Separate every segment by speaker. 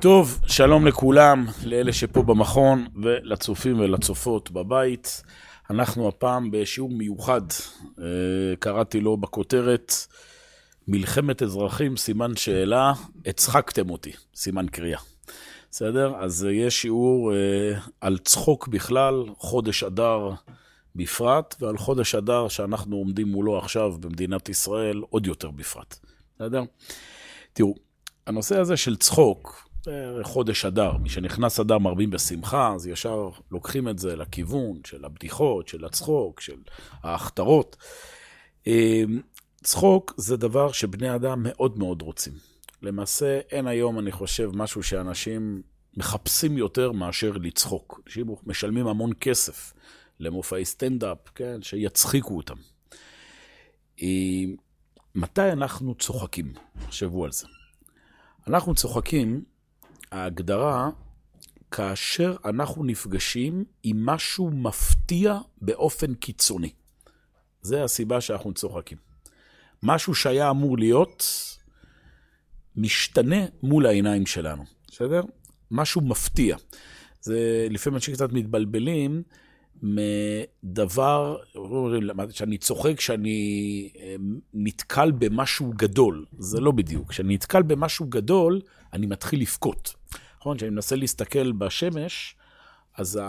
Speaker 1: טוב, שלום לכולם, לאלה שפה במכון ולצופים ולצופות בבית. אנחנו הפעם בשיעור מיוחד, אה, קראתי לו בכותרת מלחמת אזרחים, סימן שאלה, הצחקתם אותי, סימן קריאה. בסדר? אז יש שיעור אה, על צחוק בכלל, חודש אדר בפרט, ועל חודש אדר שאנחנו עומדים מולו עכשיו במדינת ישראל, עוד יותר בפרט. בסדר? תראו, הנושא הזה של צחוק, חודש אדר, מי שנכנס אדר מרבים בשמחה, אז ישר לוקחים את זה לכיוון של הבדיחות, של הצחוק, של ההכתרות. אמ, צחוק זה דבר שבני אדם מאוד מאוד רוצים. למעשה, אין היום, אני חושב, משהו שאנשים מחפשים יותר מאשר לצחוק. אנשים משלמים המון כסף למופעי סטנדאפ, כן, שיצחיקו אותם. אמ, מתי אנחנו צוחקים? תחשבו על זה. אנחנו צוחקים ההגדרה, כאשר אנחנו נפגשים עם משהו מפתיע באופן קיצוני. זה הסיבה שאנחנו צוחקים. משהו שהיה אמור להיות משתנה מול העיניים שלנו, בסדר? משהו מפתיע. זה לפעמים אנשים קצת מתבלבלים מדבר, שאני צוחק כשאני אה, נתקל במשהו גדול. זה לא בדיוק. כשאני נתקל במשהו גדול, אני מתחיל לבכות. נכון? כשאני מנסה להסתכל בשמש, אז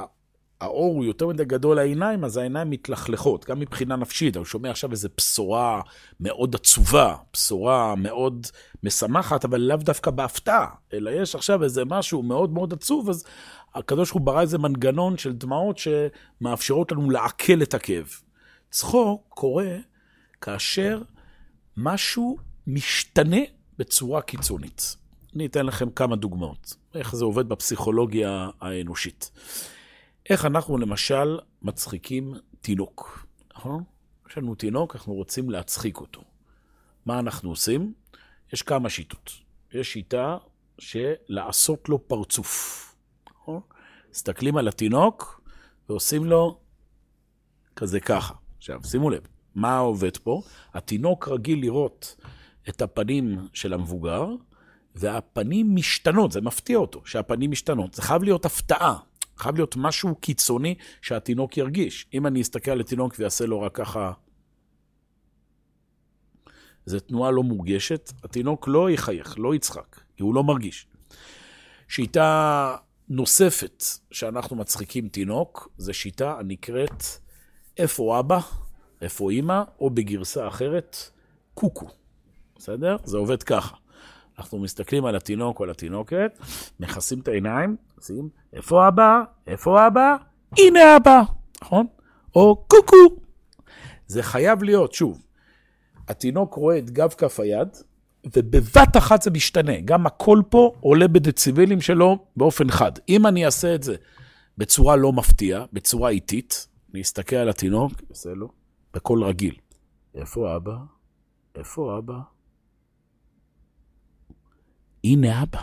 Speaker 1: האור הוא יותר מדי גדול לעיניים, אז העיניים מתלכלכות, גם מבחינה נפשית. אני שומע עכשיו איזו בשורה מאוד עצובה, בשורה מאוד משמחת, אבל לאו דווקא בהפתעה, אלא יש עכשיו איזה משהו מאוד מאוד עצוב, אז הקדוש ברוך הוא ברא איזה מנגנון של דמעות שמאפשרות לנו לעכל את הכאב. צחוק קורה כאשר משהו משתנה בצורה קיצונית. אני אתן לכם כמה דוגמאות, איך זה עובד בפסיכולוגיה האנושית. איך אנחנו למשל מצחיקים תינוק, נכון? יש לנו תינוק, אנחנו רוצים להצחיק אותו. מה אנחנו עושים? יש כמה שיטות. יש שיטה של לעשות לו פרצוף. נכון? מסתכלים על התינוק ועושים לו כזה ככה. עכשיו, שימו לב, מה עובד פה? התינוק רגיל לראות את הפנים של המבוגר, והפנים משתנות, זה מפתיע אותו שהפנים משתנות. זה חייב להיות הפתעה, חייב להיות משהו קיצוני שהתינוק ירגיש. אם אני אסתכל על התינוק ואעשה לו רק ככה, זו תנועה לא מורגשת, התינוק לא יחייך, לא יצחק, כי הוא לא מרגיש. שיטה נוספת שאנחנו מצחיקים תינוק, זו שיטה הנקראת איפה אבא, איפה אימא, או בגרסה אחרת, קוקו. בסדר? זה עובד ככה. אנחנו מסתכלים על התינוק או על התינוקת, מכסים את העיניים, עושים, איפה אבא? איפה אבא? הנה אבא, נכון? או קוקו. זה חייב להיות, שוב, התינוק רואה את גב כף היד, ובבת אחת זה משתנה. גם הקול פה עולה בדציבלים שלו באופן חד. אם אני אעשה את זה בצורה לא מפתיעה, בצורה איטית, אני אסתכל על התינוק, אעשה לו, בקול רגיל. איפה אבא? איפה אבא? הנה אבא.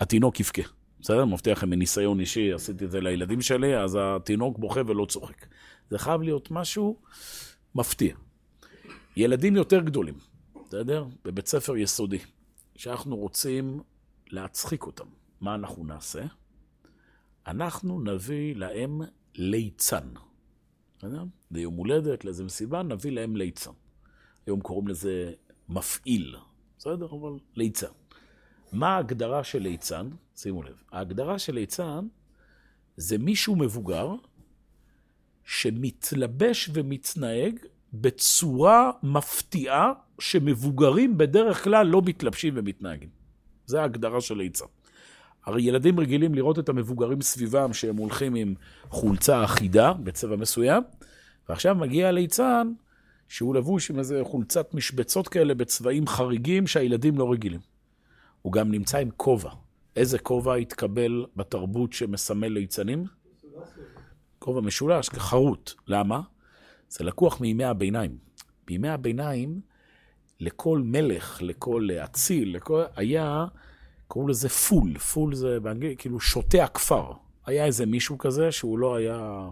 Speaker 1: התינוק יבכה. בסדר? מבטיח לכם מניסיון אישי, עשיתי את זה לילדים שלי, אז התינוק בוכה ולא צוחק. זה חייב להיות משהו מפתיע. ילדים יותר גדולים, בסדר? בבית ספר יסודי, שאנחנו רוצים להצחיק אותם. מה אנחנו נעשה? אנחנו נביא להם ליצן. בסדר? ליום הולדת, לאיזה מסיבה, נביא להם ליצן. היום קוראים לזה מפעיל, בסדר? אבל ליצן. מה ההגדרה של ליצן? שימו לב. ההגדרה של ליצן זה מישהו מבוגר שמתלבש ומתנהג בצורה מפתיעה שמבוגרים בדרך כלל לא מתלבשים ומתנהגים. זה ההגדרה של ליצן. הרי ילדים רגילים לראות את המבוגרים סביבם שהם הולכים עם חולצה אחידה בצבע מסוים, ועכשיו מגיע ליצן שהוא לבוש עם איזה חולצת משבצות כאלה בצבעים חריגים שהילדים לא רגילים. הוא גם נמצא עם כובע. איזה כובע התקבל בתרבות שמסמל ליצנים? כובע משולש, כחרוט. למה? זה לקוח מימי הביניים. בימי הביניים, לכל מלך, לכל אציל, לכל... היה, קראו לזה פול. פול זה באנגלית, כאילו שוטה הכפר. היה איזה מישהו כזה שהוא לא היה...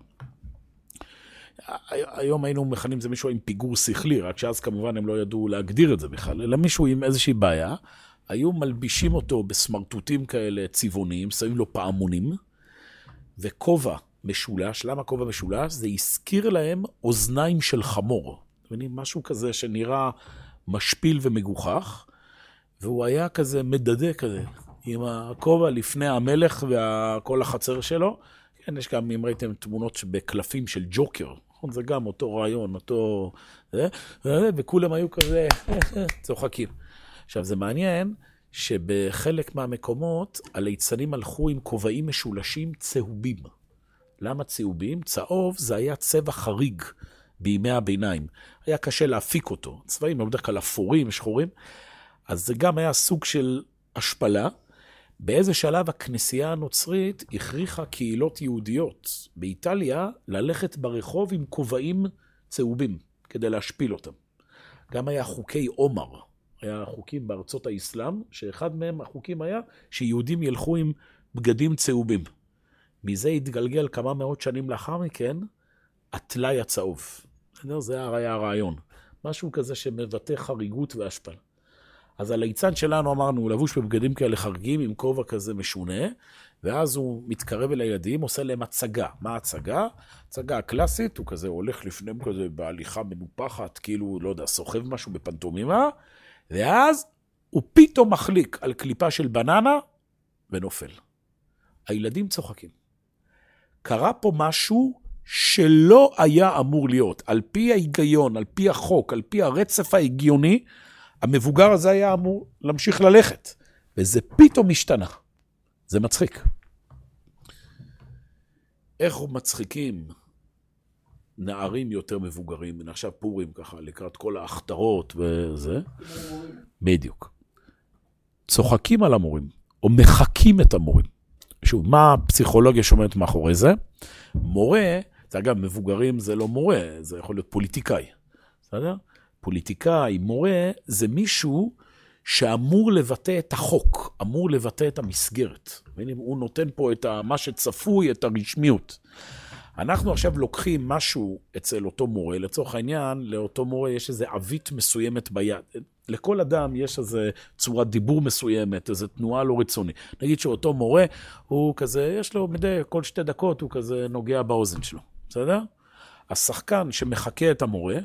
Speaker 1: היום היינו מכנים זה מישהו עם פיגור שכלי, רק שאז כמובן הם לא ידעו להגדיר את זה בכלל, אלא מישהו עם איזושהי בעיה, היו מלבישים אותו בסמרטוטים כאלה צבעוניים, שמים לו פעמונים, וכובע משולש. למה כובע משולש? זה הזכיר להם אוזניים של חמור. אתם מבינים? משהו כזה שנראה משפיל ומגוחך, והוא היה כזה מדדה כזה, עם הכובע לפני המלך וכל החצר שלו. כן, יש גם, אם ראיתם תמונות בקלפים של ג'וקר, נכון? זה גם אותו רעיון, אותו... וכולם היו כזה צוחקים. עכשיו, זה מעניין שבחלק מהמקומות הליצנים הלכו עם כובעים משולשים צהובים. למה צהובים? צהוב זה היה צבע חריג בימי הביניים. היה קשה להפיק אותו. צבעים היו בדרך כלל אפורים, שחורים. אז זה גם היה סוג של השפלה. באיזה שלב הכנסייה הנוצרית הכריחה קהילות יהודיות באיטליה ללכת ברחוב עם כובעים צהובים כדי להשפיל אותם. גם היה חוקי עומר, היה חוקים בארצות האסלאם, שאחד מהם, החוקים היה שיהודים ילכו עם בגדים צהובים. מזה התגלגל כמה מאות שנים לאחר מכן, הטלאי הצהוב. זה היה הרעיון. משהו כזה שמבטא חריגות והשפלה. אז הליצן שלנו, אמרנו, הוא לבוש בבגדים כאלה חריגים, עם כובע כזה משונה, ואז הוא מתקרב אל הילדים, עושה להם הצגה. מה ההצגה? הצגה הקלאסית, הוא כזה הולך לפניהם כזה בהליכה מנופחת, כאילו, לא יודע, סוחב משהו בפנטומימה, ואז הוא פתאום מחליק על קליפה של בננה ונופל. הילדים צוחקים. קרה פה משהו שלא היה אמור להיות. על פי ההיגיון, על פי החוק, על פי הרצף ההגיוני, המבוגר הזה היה אמור להמשיך ללכת, וזה פתאום השתנה. זה מצחיק. איך מצחיקים נערים יותר מבוגרים, הנה עכשיו פורים ככה, לקראת כל ההכתרות וזה, בדיוק. צוחקים על המורים, או מחקים את המורים. שוב, מה הפסיכולוגיה שעומדת מאחורי זה? מורה, זה אגב, מבוגרים זה לא מורה, זה יכול להיות פוליטיקאי, בסדר? פוליטיקאי, מורה, זה מישהו שאמור לבטא את החוק, אמור לבטא את המסגרת. הוא נותן פה את מה שצפוי, את הרשמיות. אנחנו עכשיו לוקחים משהו אצל אותו מורה, לצורך העניין, לאותו מורה יש איזו עווית מסוימת ביד. לכל אדם יש איזו צורת דיבור מסוימת, איזו תנועה לא רצונית. נגיד שאותו מורה, הוא כזה, יש לו מדי, כל שתי דקות הוא כזה נוגע באוזן שלו, בסדר? השחקן שמחקה את המורה,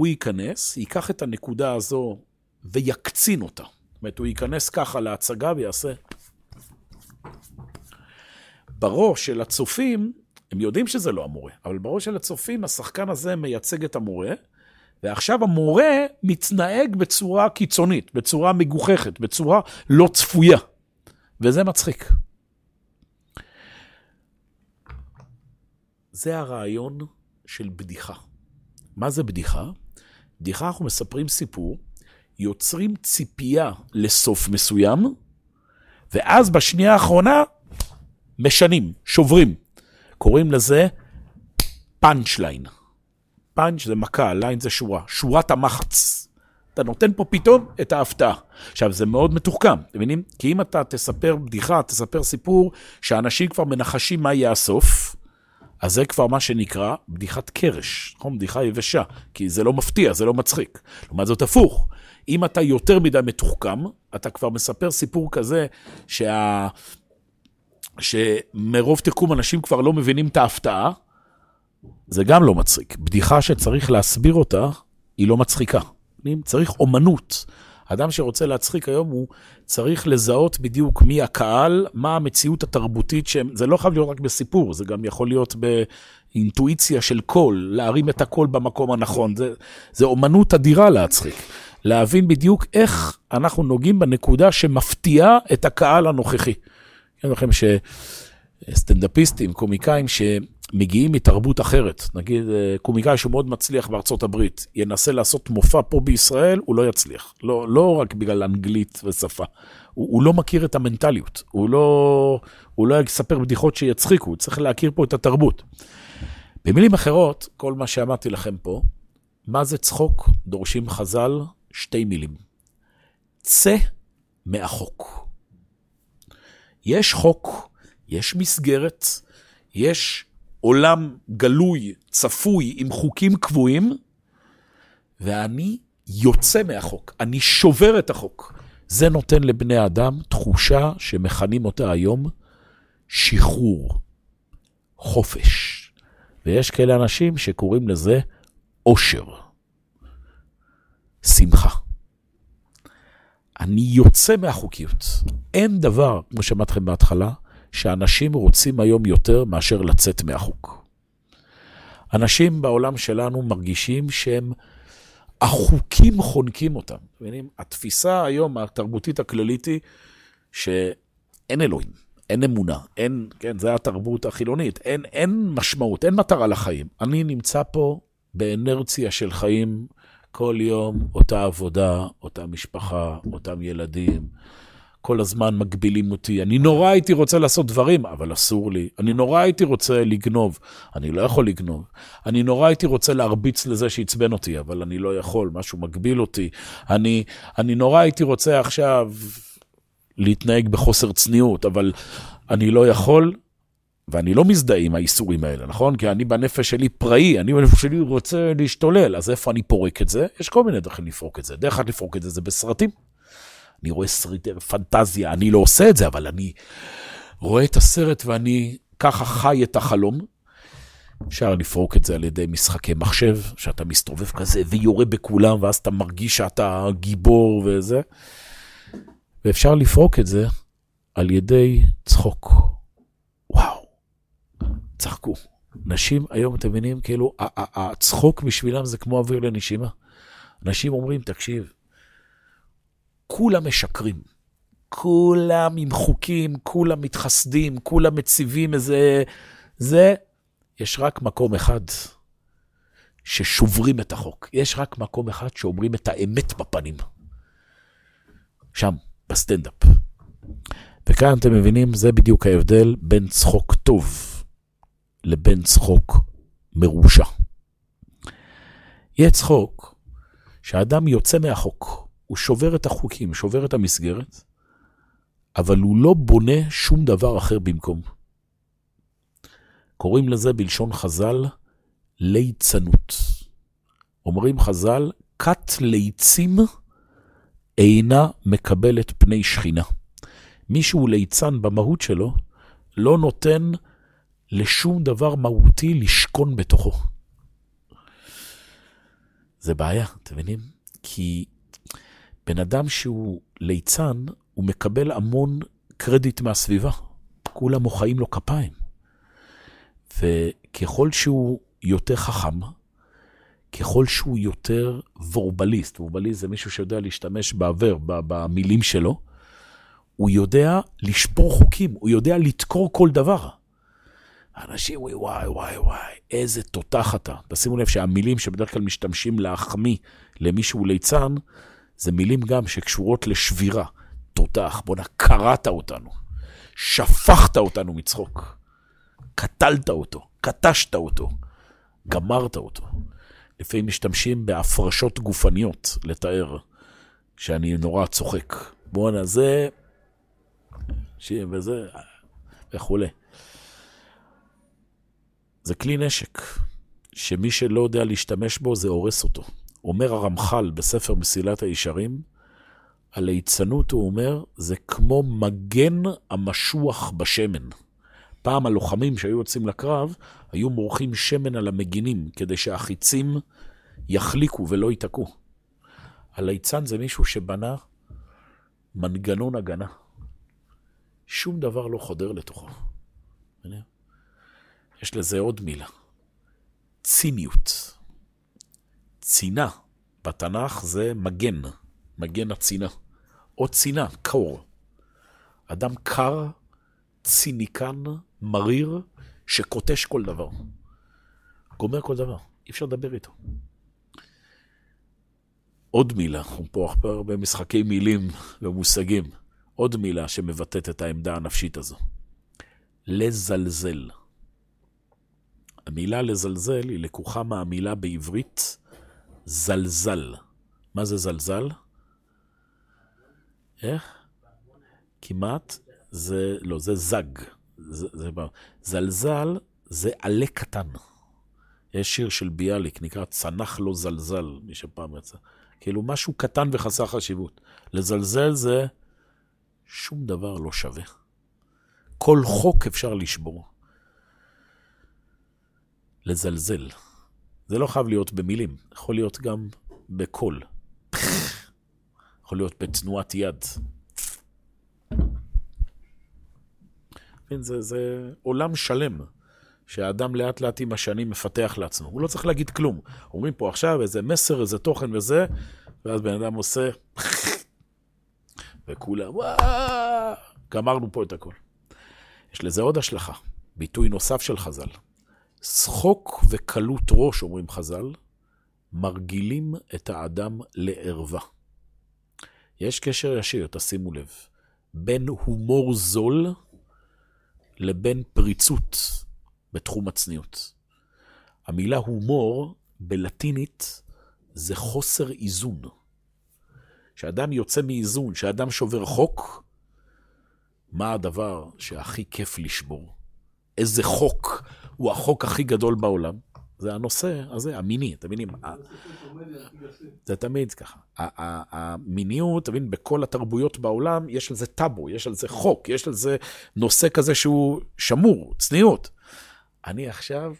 Speaker 1: הוא ייכנס, ייקח את הנקודה הזו ויקצין אותה. זאת אומרת, הוא ייכנס ככה להצגה ויעשה... בראש של הצופים, הם יודעים שזה לא המורה, אבל בראש של הצופים השחקן הזה מייצג את המורה, ועכשיו המורה מתנהג בצורה קיצונית, בצורה מגוחכת, בצורה לא צפויה, וזה מצחיק. זה הרעיון של בדיחה. מה זה בדיחה? בדיחה אנחנו מספרים סיפור, יוצרים ציפייה לסוף מסוים, ואז בשנייה האחרונה משנים, שוברים. קוראים לזה punch line. punch זה מכה, line זה שורה, שורת המחץ. אתה נותן פה פתאום את ההפתעה. עכשיו, זה מאוד מתוחכם, אתם מבינים? כי אם אתה תספר בדיחה, תספר סיפור, שאנשים כבר מנחשים מה יהיה הסוף, אז זה כבר מה שנקרא בדיחת קרש, נכון? בדיחה יבשה, כי זה לא מפתיע, זה לא מצחיק. לעומת זאת הפוך, אם אתה יותר מדי מתוחכם, אתה כבר מספר סיפור כזה שה... שמרוב תחכום אנשים כבר לא מבינים את ההפתעה, זה גם לא מצחיק. בדיחה שצריך להסביר אותה, היא לא מצחיקה. צריך אומנות. אדם שרוצה להצחיק היום, הוא צריך לזהות בדיוק מי הקהל, מה המציאות התרבותית שהם, זה לא חייב להיות רק בסיפור, זה גם יכול להיות באינטואיציה של קול, להרים את הקול במקום הנכון. זה, זה אומנות אדירה להצחיק. להבין בדיוק איך אנחנו נוגעים בנקודה שמפתיעה את הקהל הנוכחי. אני לכם שסטנדאפיסטים, קומיקאים, ש... מגיעים מתרבות אחרת. נגיד, אה, קומיקאי שהוא מאוד מצליח בארצות הברית, ינסה לעשות מופע פה בישראל, הוא לא יצליח. לא, לא רק בגלל אנגלית ושפה. הוא, הוא לא מכיר את המנטליות. הוא לא, הוא לא יספר בדיחות שיצחיקו, הוא צריך להכיר פה את התרבות. במילים אחרות, כל מה שאמרתי לכם פה, מה זה צחוק? דורשים חז"ל שתי מילים. צא מהחוק. יש חוק, יש מסגרת, יש עולם גלוי, צפוי, עם חוקים קבועים, ואני יוצא מהחוק, אני שובר את החוק. זה נותן לבני אדם תחושה שמכנים אותה היום שחרור, חופש. ויש כאלה אנשים שקוראים לזה אושר, שמחה. אני יוצא מהחוקיות. אין דבר, כמו שאמרתי בהתחלה, שאנשים רוצים היום יותר מאשר לצאת מהחוק. אנשים בעולם שלנו מרגישים שהם, החוקים חונקים אותם. מבינים? התפיסה היום, התרבותית הכללית היא שאין אלוהים, אין אמונה, אין, כן, זה התרבות החילונית, אין, אין משמעות, אין מטרה לחיים. אני נמצא פה באנרציה של חיים כל יום, אותה עבודה, אותה משפחה, אותם ילדים. כל הזמן מגבילים אותי. אני נורא הייתי רוצה לעשות דברים, אבל אסור לי. אני נורא הייתי רוצה לגנוב, אני לא יכול לגנוב. אני נורא הייתי רוצה להרביץ לזה שעצבן אותי, אבל אני לא יכול, משהו מגביל אותי. אני, אני נורא הייתי רוצה עכשיו להתנהג בחוסר צניעות, אבל אני לא יכול, ואני לא מזדהה עם האיסורים האלה, נכון? כי אני בנפש שלי פראי, אני בנפש שלי רוצה להשתולל, אז איפה אני פורק את זה? יש כל מיני דרכים לפרוק את זה. דרך אחת לפרוק את זה זה בסרטים. אני רואה סרטי פנטזיה, אני לא עושה את זה, אבל אני רואה את הסרט ואני ככה חי את החלום. אפשר לפרוק את זה על ידי משחקי מחשב, שאתה מסתובב כזה ויורה בכולם, ואז אתה מרגיש שאתה גיבור וזה. ואפשר לפרוק את זה על ידי צחוק. וואו, צחקו. נשים היום, אתם מבינים, כאילו, הצחוק בשבילם זה כמו אוויר לנשימה. אנשים אומרים, תקשיב, כולם משקרים. כולם עם חוקים, כולם מתחסדים, כולם מציבים איזה... זה, יש רק מקום אחד ששוברים את החוק. יש רק מקום אחד שאומרים את האמת בפנים. שם, בסטנדאפ. וכאן אתם מבינים, זה בדיוק ההבדל בין צחוק טוב לבין צחוק מרושע. יהיה צחוק שהאדם יוצא מהחוק, הוא שובר את החוקים, שובר את המסגרת, אבל הוא לא בונה שום דבר אחר במקום. קוראים לזה בלשון חז"ל ליצנות. אומרים חז"ל, כת ליצים אינה מקבלת פני שכינה. מי שהוא ליצן במהות שלו, לא נותן לשום דבר מהותי לשכון בתוכו. זה בעיה, אתם מבינים? כי בן אדם שהוא ליצן, הוא מקבל המון קרדיט מהסביבה. כולם מוחאים לו כפיים. וככל שהוא יותר חכם, ככל שהוא יותר וורבליסט, וורבליסט זה מישהו שיודע להשתמש בעבר, במילים שלו, הוא יודע לשבור חוקים, הוא יודע לתקור כל דבר. אנשים, וואי, וואי, וואי, וואי, איזה תותח אתה. תשימו לב שהמילים שבדרך כלל משתמשים להחמיא למישהו ליצן, זה מילים גם שקשורות לשבירה. תותח, בואנה, קרעת אותנו. שפכת אותנו מצחוק. קטלת אותו, קטשת אותו, גמרת אותו. לפעמים משתמשים בהפרשות גופניות לתאר שאני נורא צוחק. בואנה, זה... וזה... וכולי. זה כלי נשק, שמי שלא יודע להשתמש בו, זה הורס אותו. אומר הרמח"ל בספר מסילת הישרים, הליצנות, הוא אומר, זה כמו מגן המשוח בשמן. פעם הלוחמים שהיו יוצאים לקרב, היו מורחים שמן על המגינים, כדי שהחיצים יחליקו ולא ייתקעו. הליצן זה מישהו שבנה מנגנון הגנה. שום דבר לא חודר לתוכו. יש לזה עוד מילה, ציניות. צינה בתנ"ך זה מגן, מגן הצינה. או צינה, קור. אדם קר, ציניקן, מריר, שקוטש כל דבר. גומר כל דבר, אי אפשר לדבר איתו. עוד מילה, אנחנו פה הרבה משחקי מילים ומושגים. עוד מילה שמבטאת את העמדה הנפשית הזו. לזלזל. המילה לזלזל היא לקוחה מהמילה בעברית זלזל. מה זה זלזל? איך? כמעט, זה, לא, זה זג. זה, זה, זלזל זה עלה קטן. יש שיר של ביאליק, נקרא צנח לו זלזל, מי שפעם יצא. כאילו משהו קטן וחסר חשיבות. לזלזל זה שום דבר לא שווה. כל חוק אפשר לשבור. לזלזל. זה לא חייב להיות במילים, יכול להיות גם בקול. יכול להיות בתנועת יד. זה, זה עולם שלם. שהאדם לאט לאט עם השנים מפתח לעצמו. הוא לא צריך להגיד כלום. אומרים פה עכשיו איזה מסר, איזה תוכן וזה, ואז בן אדם עושה, וכולם, גמרנו פה את הכל. יש לזה עוד השלכה, ביטוי נוסף של חז"ל. שחוק וקלות ראש, אומרים חז"ל, מרגילים את האדם לערווה. יש קשר ישיר, תשימו לב, בין הומור זול לבין פריצות בתחום הצניעות. המילה הומור בלטינית זה חוסר איזון. כשאדם יוצא מאיזון, כשאדם שובר חוק, מה הדבר שהכי כיף לשבור? איזה חוק הוא החוק הכי גדול בעולם? זה הנושא הזה, המיני, אתם מבינים? זה תמיד ככה. המיניות, אתה מבין, בכל התרבויות בעולם, יש על זה טאבו, יש על זה חוק, יש על זה נושא כזה שהוא שמור, צניעות. אני עכשיו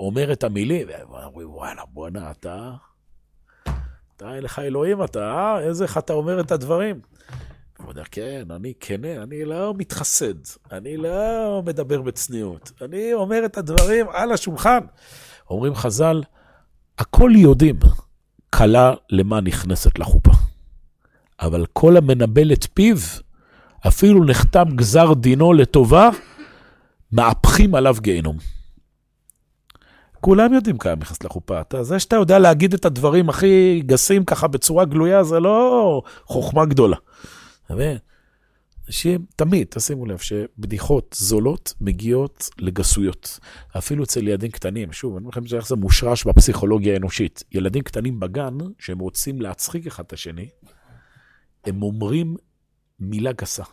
Speaker 1: אומר את המילים, והם אומרים, וואלה, בואנה, אתה... אתה, אין לך אלוהים, אתה, אה? איזה איך אתה אומר את הדברים. הוא אומר, כן, אני כנה, אני לא מתחסד, אני לא מדבר בצניעות, אני אומר את הדברים על השולחן. אומרים חז"ל, הכל יודעים, כלה למה נכנסת לחופה. אבל כל המנבל את פיו, אפילו נחתם גזר דינו לטובה, מהפכים עליו גיהנום. כולם יודעים כמה נכנס לחופה. אתה, זה שאתה יודע להגיד את הדברים הכי גסים ככה בצורה גלויה, זה לא חוכמה גדולה. אתה מבין? אנשים, תמיד, תשימו לב, שבדיחות זולות מגיעות לגסויות. אפילו אצל ילדים קטנים, שוב, אני אומר לכם איך זה מושרש בפסיכולוגיה האנושית. ילדים קטנים בגן, שהם רוצים להצחיק אחד את השני, הם אומרים מילה גסה.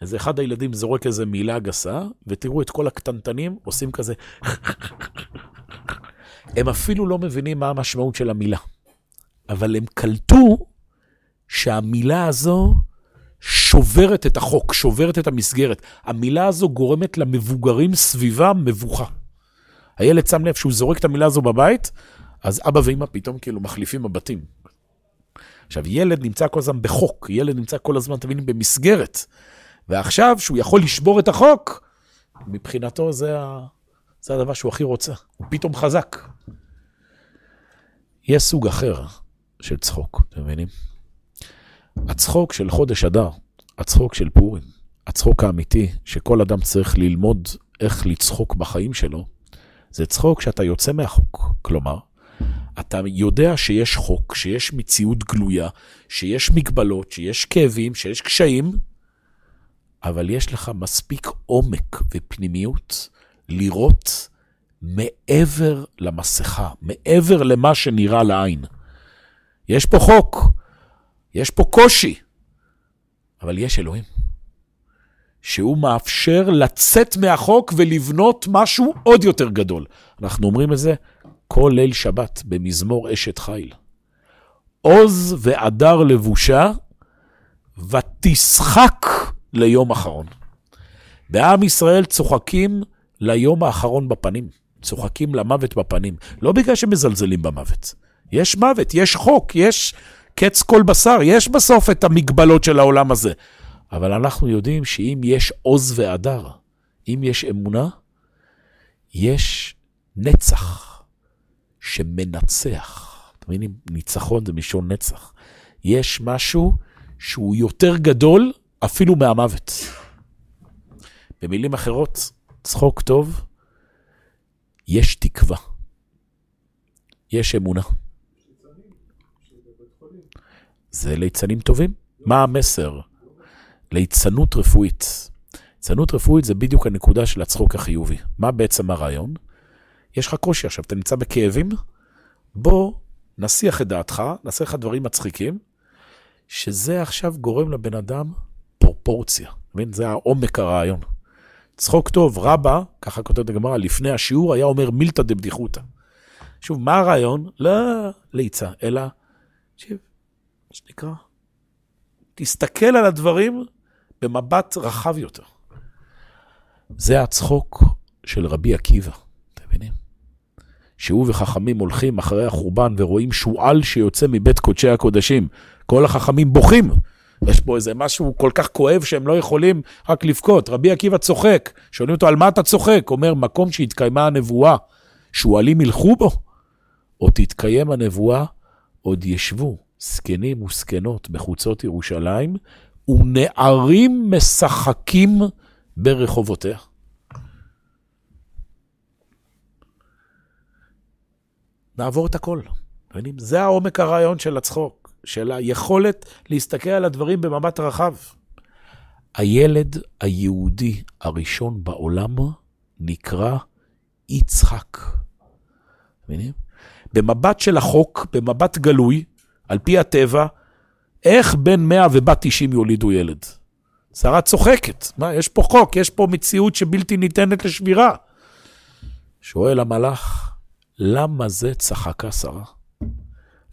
Speaker 1: אז אחד הילדים זורק איזה מילה גסה, ותראו את כל הקטנטנים עושים כזה... הם אפילו לא מבינים מה המשמעות של המילה, אבל הם קלטו שהמילה הזו שוברת את החוק, שוברת את המסגרת. המילה הזו גורמת למבוגרים סביבם מבוכה. הילד שם לב שהוא זורק את המילה הזו בבית, אז אבא ואמא פתאום כאילו מחליפים מבטים. עכשיו, ילד נמצא כל הזמן בחוק, ילד נמצא כל הזמן, מבינים, במסגרת. ועכשיו, שהוא יכול לשבור את החוק, מבחינתו זה, ה... זה הדבר שהוא הכי רוצה. הוא פתאום חזק. יש סוג אחר של צחוק, אתם מבינים? הצחוק של חודש אדר, הצחוק של פורים, הצחוק האמיתי, שכל אדם צריך ללמוד איך לצחוק בחיים שלו, זה צחוק שאתה יוצא מהחוק. כלומר, אתה יודע שיש חוק, שיש מציאות גלויה, שיש מגבלות, שיש כאבים, שיש קשיים, אבל יש לך מספיק עומק ופנימיות לראות מעבר למסכה, מעבר למה שנראה לעין. יש פה חוק, יש פה קושי, אבל יש אלוהים, שהוא מאפשר לצאת מהחוק ולבנות משהו עוד יותר גדול. אנחנו אומרים את זה כל ליל שבת במזמור אשת חיל. עוז והדר לבושה, ותשחק ליום אחרון. בעם ישראל צוחקים ליום האחרון בפנים, צוחקים למוות בפנים, לא בגלל שמזלזלים במוות. יש מוות, יש חוק, יש קץ כל בשר, יש בסוף את המגבלות של העולם הזה. אבל אנחנו יודעים שאם יש עוז והדר, אם יש אמונה, יש נצח שמנצח. אתם מבינים? ניצחון זה מלשון נצח. יש משהו שהוא יותר גדול אפילו מהמוות. במילים אחרות, צחוק טוב, יש תקווה. יש אמונה. זה ליצנים טובים. מה המסר? ליצנות רפואית. ליצנות רפואית זה בדיוק הנקודה של הצחוק החיובי. מה בעצם הרעיון? יש לך קושי עכשיו, אתה נמצא בכאבים? בוא נסיח את דעתך, נעשה לך דברים מצחיקים, שזה עכשיו גורם לבן אדם פרופורציה. מבין? זה העומק הרעיון. צחוק טוב, רבא, ככה כותבת הגמרא, לפני השיעור היה אומר מילתא דבדיחותא. שוב, מה הרעיון? לא ליצה, אלא תקשיב, שנקרא, תסתכל על הדברים במבט רחב יותר. זה הצחוק של רבי עקיבא, אתם מבינים? שהוא וחכמים הולכים אחרי החורבן ורואים שועל שיוצא מבית קודשי הקודשים. כל החכמים בוכים. יש פה איזה משהו כל כך כואב שהם לא יכולים רק לבכות. רבי עקיבא צוחק, שואלים אותו, על מה אתה צוחק? אומר, מקום שהתקיימה הנבואה, שועלים ילכו בו, או תתקיים הנבואה, עוד ישבו זקנים וזקנות בחוצות ירושלים, ונערים משחקים ברחובותיה. נעבור את הכל. זה העומק הרעיון של הצחוק, של היכולת להסתכל על הדברים במבט רחב. הילד היהודי הראשון בעולם נקרא יצחק. מבינים? במבט של החוק, במבט גלוי, על פי הטבע, איך בן 100 ובת 90 יולידו ילד? שרה צוחקת. מה, יש פה חוק, יש פה מציאות שבלתי ניתנת לשבירה. שואל המלאך, למה זה צחקה שרה?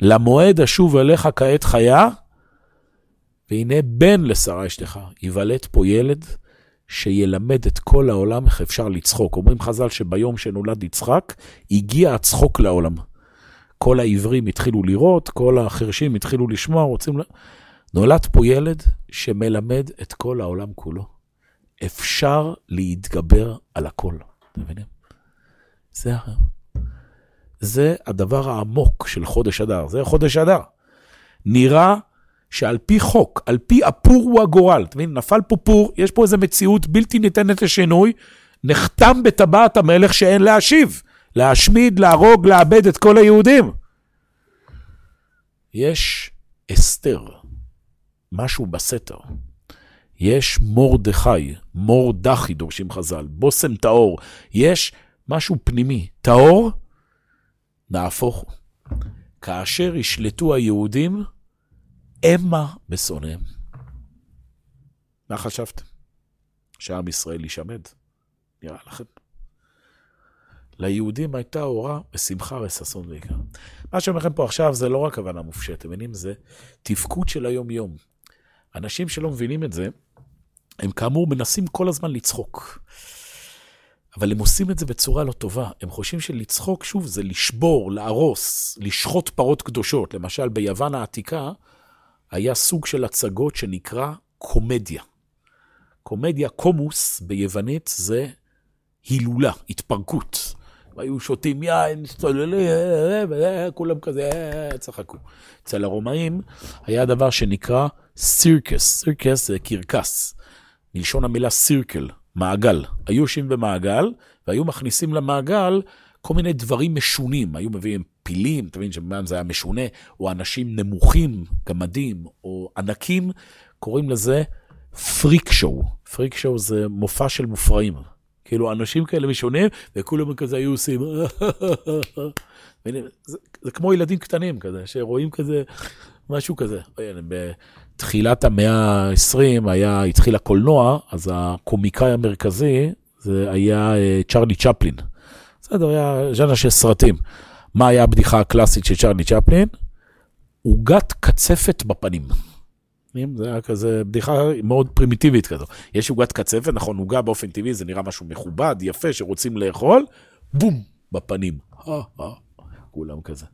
Speaker 1: למועד אשוב אליך כעת חיה, והנה בן לשרה אשתך, ייוולד פה ילד שילמד את כל העולם איך אפשר לצחוק. אומרים חז"ל שביום שנולד יצחק, הגיע הצחוק לעולם. כל העברים התחילו לראות, כל החרשים התחילו לשמוע, רוצים... נולד פה ילד שמלמד את כל העולם כולו. אפשר להתגבר על הכל, אתם מבינים? זה, זה הדבר העמוק של חודש אדר, זה חודש אדר. נראה שעל פי חוק, על פי הפור הוא הגורל, אתה מבין? נפל פה פור, יש פה איזו מציאות בלתי ניתנת לשינוי, נחתם בטבעת המלך שאין להשיב. להשמיד, להרוג, לאבד את כל היהודים. יש אסתר, משהו בסתר. יש מורדכי, מורדכי דורשים חז"ל, בושם טהור. יש משהו פנימי. טהור, נהפוך הוא. כאשר ישלטו היהודים, המה בשונאיהם. מה חשבתם? שעם ישראל יישמד? נראה לכם. ליהודים הייתה אורה ושמחה וששון ועיקר. מה שאומר לכם פה עכשיו זה לא רק הבנה מופשטת, אתם מבינים? זה תפקוד של היום-יום. אנשים שלא מבינים את זה, הם כאמור מנסים כל הזמן לצחוק. אבל הם עושים את זה בצורה לא טובה. הם חושבים שלצחוק, שוב, זה לשבור, להרוס, לשחוט פרות קדושות. למשל, ביוון העתיקה היה סוג של הצגות שנקרא קומדיה. קומדיה, קומוס ביוונית זה הילולה, התפרקות. והיו שותים יין, צוללים, כולם כזה צחקו. אצל הרומאים היה דבר שנקרא סירקס, סירקס זה קרקס, מלשון המילה סירקל, מעגל. היו יושבים במעגל, והיו מכניסים למעגל כל מיני דברים משונים. היו מביאים פילים, אתה מבין שבמען זה היה משונה, או אנשים נמוכים, גמדים, או ענקים, קוראים לזה פריק שואו. פריק שואו זה מופע של מופרעים. כאילו, אנשים כאלה משונים, וכולם כזה היו עושים... זה, זה כמו ילדים קטנים כזה, שרואים כזה, משהו כזה. בתחילת המאה ה-20 היה, התחיל הקולנוע, אז הקומיקאי המרכזי, זה היה אה, צ'רלי צ'פלין. בסדר, היה ז'אנר של סרטים. מה היה הבדיחה הקלאסית של צ'רלי צ'פלין? עוגת קצפת בפנים. זה היה כזה בדיחה מאוד פרימיטיבית כזו. יש עוגת קצפת, נכון, עוגה באופן טבעי זה נראה משהו מכובד, יפה, שרוצים לאכול, בום, בפנים. כולם כזה.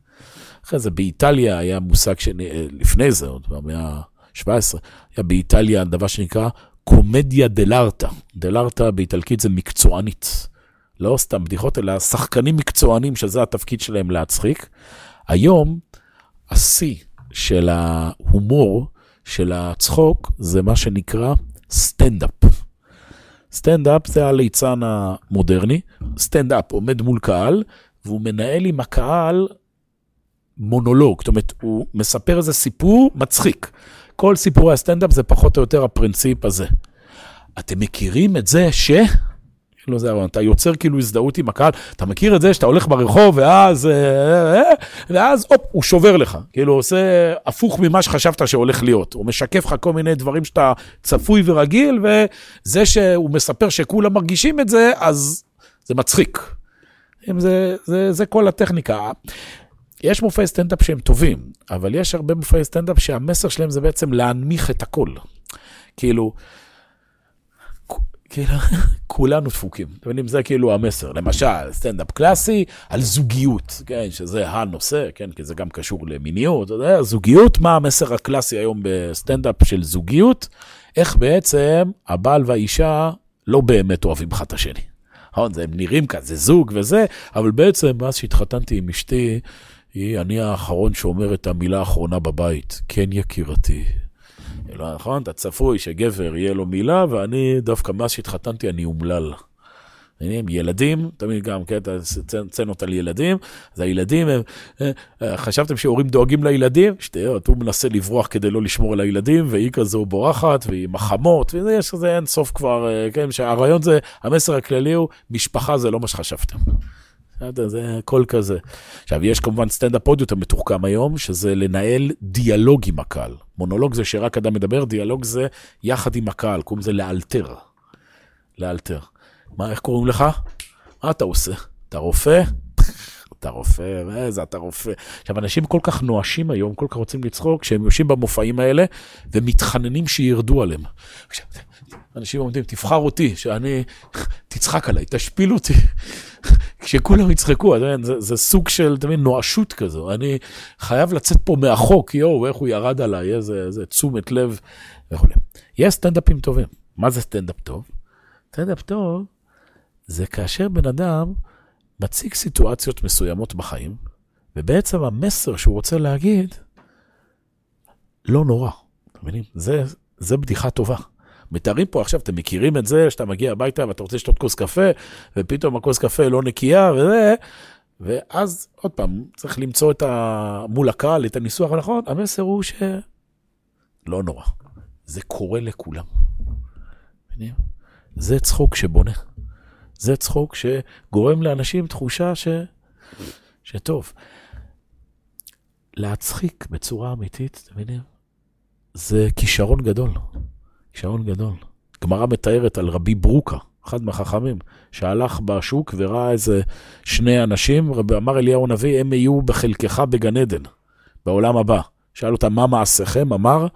Speaker 1: אחרי זה באיטליה היה מושג שלפני זה, עוד במאה ה-17, היה באיטליה דבר שנקרא קומדיה דלארטה. dell'arte באיטלקית זה מקצוענית. לא סתם בדיחות, אלא שחקנים מקצוענים שזה התפקיד שלהם להצחיק. היום, השיא של ההומור, של הצחוק זה מה שנקרא סטנדאפ. סטנדאפ זה הליצן המודרני, סטנדאפ עומד מול קהל, והוא מנהל עם הקהל מונולוג, זאת אומרת, הוא מספר איזה סיפור מצחיק. כל סיפורי הסטנדאפ זה פחות או יותר הפרינציפ הזה. אתם מכירים את זה ש... לא זה, אתה יוצר כאילו הזדהות עם הקהל, אתה מכיר את זה שאתה הולך ברחוב ואז, אה, אה, ואז הופ, הוא שובר לך, כאילו עושה הפוך ממה שחשבת שהולך להיות, הוא משקף לך כל מיני דברים שאתה צפוי ורגיל, וזה שהוא מספר שכולם מרגישים את זה, אז זה מצחיק. זה, זה, זה כל הטכניקה. יש מופעי סטנדאפ שהם טובים, אבל יש הרבה מופעי סטנדאפ שהמסר שלהם זה בעצם להנמיך את הכל. כאילו, כאילו, כולנו דפוקים. אתם יודעים, זה כאילו המסר. למשל, סטנדאפ קלאסי על זוגיות, כן, שזה הנושא, כן, כי זה גם קשור למיניות, אתה יודע, זוגיות, מה המסר הקלאסי היום בסטנדאפ של זוגיות? איך בעצם הבעל והאישה לא באמת אוהבים אחד את השני. נכון, הם נראים כזה זוג וזה, אבל בעצם מאז שהתחתנתי עם אשתי, היא, אני האחרון שאומר את המילה האחרונה בבית, כן יקירתי. לא נכון? אתה צפוי שגבר יהיה לו מילה, ואני דווקא מאז שהתחתנתי אני אומלל. ילדים, תמיד גם קטע, סצנות על ילדים, אז הילדים, הם, אה, אה, חשבתם שהורים דואגים לילדים? שטויות, הוא מנסה לברוח כדי לא לשמור על הילדים, והיא כזו בורחת, והיא מחמות, ויש כזה אין סוף כבר, אה, כן, שהרעיון זה, המסר הכללי הוא, משפחה זה לא מה שחשבתם. זה הכל כזה. עכשיו, יש כמובן סטנדאפ עוד יותר מתוחכם היום, שזה לנהל דיאלוג עם הקהל. מונולוג זה שרק אדם מדבר, דיאלוג זה יחד עם הקהל, קוראים לזה לאלתר. לאלתר. מה, איך קוראים לך? מה אתה עושה? אתה רופא? אתה רופא, איזה אתה רופא. עכשיו, אנשים כל כך נואשים היום, כל כך רוצים לצחוק, כשהם יושבים במופעים האלה ומתחננים שירדו עליהם. עכשיו, אנשים אומרים, תבחר אותי, שאני, תצחק עליי, תשפיל אותי. כשכולם יצחקו, זה, זה סוג של, מבין, נואשות כזו. אני חייב לצאת פה מהחוק, יואו, איך הוא ירד עליי, איזה, איזה תשומת לב וכו'. יש סטנדאפים טובים. מה זה סטנדאפ טוב? סטנדאפ טוב זה כאשר בן אדם מציג סיטואציות מסוימות בחיים, ובעצם המסר שהוא רוצה להגיד, לא נורא. אתם מבינים? זה, זה בדיחה טובה. מתארים פה עכשיו, אתם מכירים את זה, שאתה מגיע הביתה ואתה רוצה לשתות כוס קפה, ופתאום הכוס קפה לא נקייה וזה, ואז עוד פעם, צריך למצוא את ה... מול הקהל את הניסוח הנכון, המסר הוא ש... לא נורא, זה קורה לכולם. זה צחוק שבונה. זה צחוק שגורם לאנשים תחושה ש... שטוב. להצחיק בצורה אמיתית, אתם מבינים? זה כישרון גדול. כישרון גדול. גמרא מתארת על רבי ברוקה, אחד מהחכמים, שהלך בשוק וראה איזה שני אנשים, רבי אמר אליהו הנביא, הם יהיו בחלקך בגן עדן, בעולם הבא. שאל אותם, מה מעשיכם? אמר,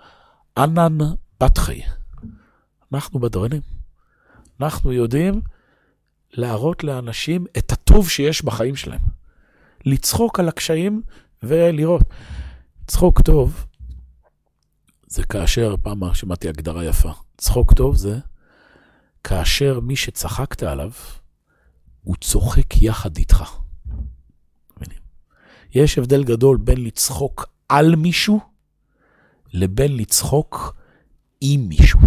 Speaker 1: ענן בת חי. אנחנו בדרנים. אנחנו יודעים להראות לאנשים את הטוב שיש בחיים שלהם. לצחוק על הקשיים ולראות. צחוק טוב זה כאשר, פעם שמעתי הגדרה יפה, צחוק טוב זה כאשר מי שצחקת עליו, הוא צוחק יחד איתך. יש הבדל גדול בין לצחוק על מישהו לבין לצחוק עם מישהו.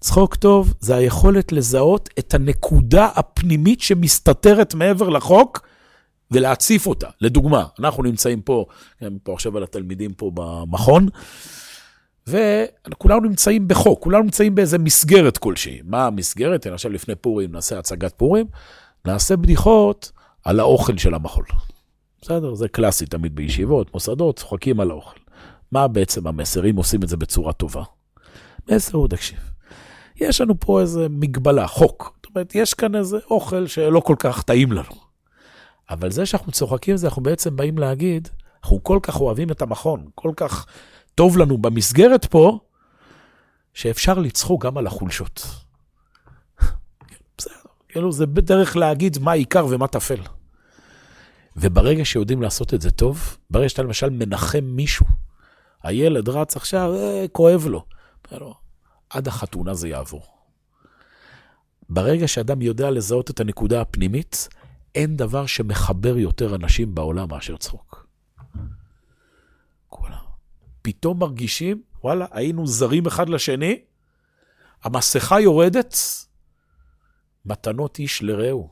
Speaker 1: צחוק טוב זה היכולת לזהות את הנקודה הפנימית שמסתתרת מעבר לחוק ולהציף אותה. לדוגמה, אנחנו נמצאים פה, פה עכשיו על התלמידים פה במכון, וכולנו נמצאים בחוק, כולנו נמצאים באיזה מסגרת כלשהי. מה המסגרת? עכשיו לפני פורים נעשה הצגת פורים, נעשה בדיחות על האוכל של המחול. בסדר? זה קלאסי תמיד בישיבות, מוסדות, צוחקים על האוכל. מה בעצם המסר, אם עושים את זה בצורה טובה? מסר הוא, תקשיב, יש לנו פה איזה מגבלה, חוק. זאת אומרת, יש כאן איזה אוכל שלא כל כך טעים לנו. אבל זה שאנחנו צוחקים זה, אנחנו בעצם באים להגיד, אנחנו כל כך אוהבים את המכון, כל כך טוב לנו במסגרת פה, שאפשר לצחוק גם על החולשות. בסדר, כאילו זה בדרך להגיד מה עיקר ומה טפל. וברגע שיודעים לעשות את זה טוב, ברגע שאתה למשל מנחם מישהו, הילד רץ עכשיו, אה, כואב לו. עד החתונה זה יעבור. ברגע שאדם יודע לזהות את הנקודה הפנימית, אין דבר שמחבר יותר אנשים בעולם מאשר צחוק. כולם. פתאום מרגישים, וואלה, היינו זרים אחד לשני, המסכה יורדת, מתנות איש לרעהו.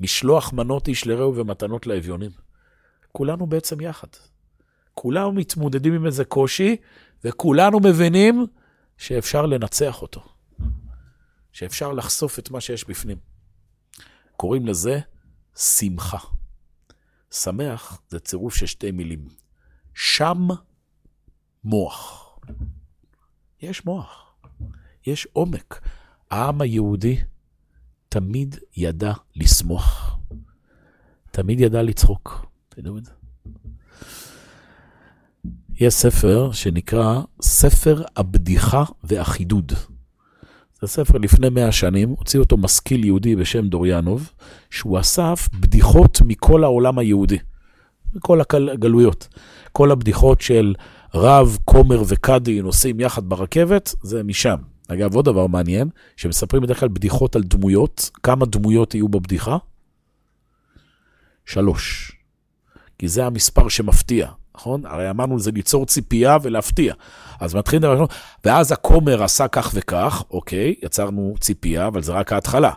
Speaker 1: משלוח מנות איש לרעהו ומתנות לאביונים. כולנו בעצם יחד. כולנו מתמודדים עם איזה קושי, וכולנו מבינים שאפשר לנצח אותו, שאפשר לחשוף את מה שיש בפנים. קוראים לזה שמחה. שמח זה צירוף של שתי מילים. שם מוח. יש מוח, יש עומק. העם היהודי תמיד ידע לשמוח. תמיד ידע לצחוק. תדעו את זה. יש ספר שנקרא ספר הבדיחה והחידוד. זה ספר לפני מאה שנים, הוציא אותו משכיל יהודי בשם דוריאנוב, שהוא אסף בדיחות מכל העולם היהודי, מכל הגלויות. כל הבדיחות של רב, כומר וקאדי נוסעים יחד ברכבת, זה משם. אגב, עוד דבר מעניין, שמספרים בדרך כלל בדיחות על דמויות, כמה דמויות יהיו בבדיחה? שלוש. כי זה המספר שמפתיע. נכון? הרי אמרנו זה ליצור ציפייה ולהפתיע. אז מתחיל דבר ראשון, ואז הכומר עשה כך וכך, אוקיי, יצרנו ציפייה, אבל זה רק ההתחלה.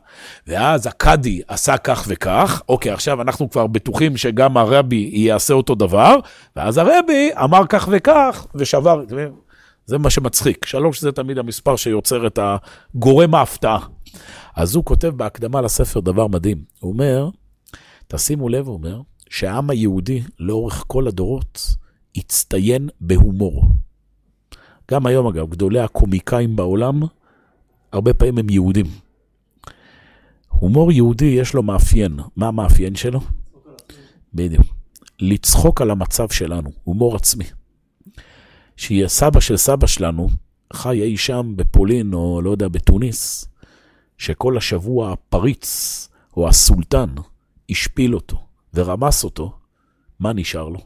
Speaker 1: ואז הקאדי עשה כך וכך, אוקיי, עכשיו אנחנו כבר בטוחים שגם הרבי יעשה אותו דבר, ואז הרבי אמר כך וכך, ושבר, זה מה שמצחיק. שלוש זה תמיד המספר שיוצר את הגורם ההפתעה. אז הוא כותב בהקדמה לספר דבר מדהים. הוא אומר, תשימו לב, הוא אומר, שהעם היהודי לאורך כל הדורות הצטיין בהומור. גם היום, אגב, גדולי הקומיקאים בעולם, הרבה פעמים הם יהודים. הומור יהודי יש לו מאפיין. מה המאפיין שלו? בדיוק. לצחוק על המצב שלנו, הומור עצמי. שיהיה סבא של סבא שלנו, חי אי שם בפולין, או לא יודע, בתוניס, שכל השבוע הפריץ, או הסולטן, השפיל אותו. ורמס אותו, מה נשאר לו?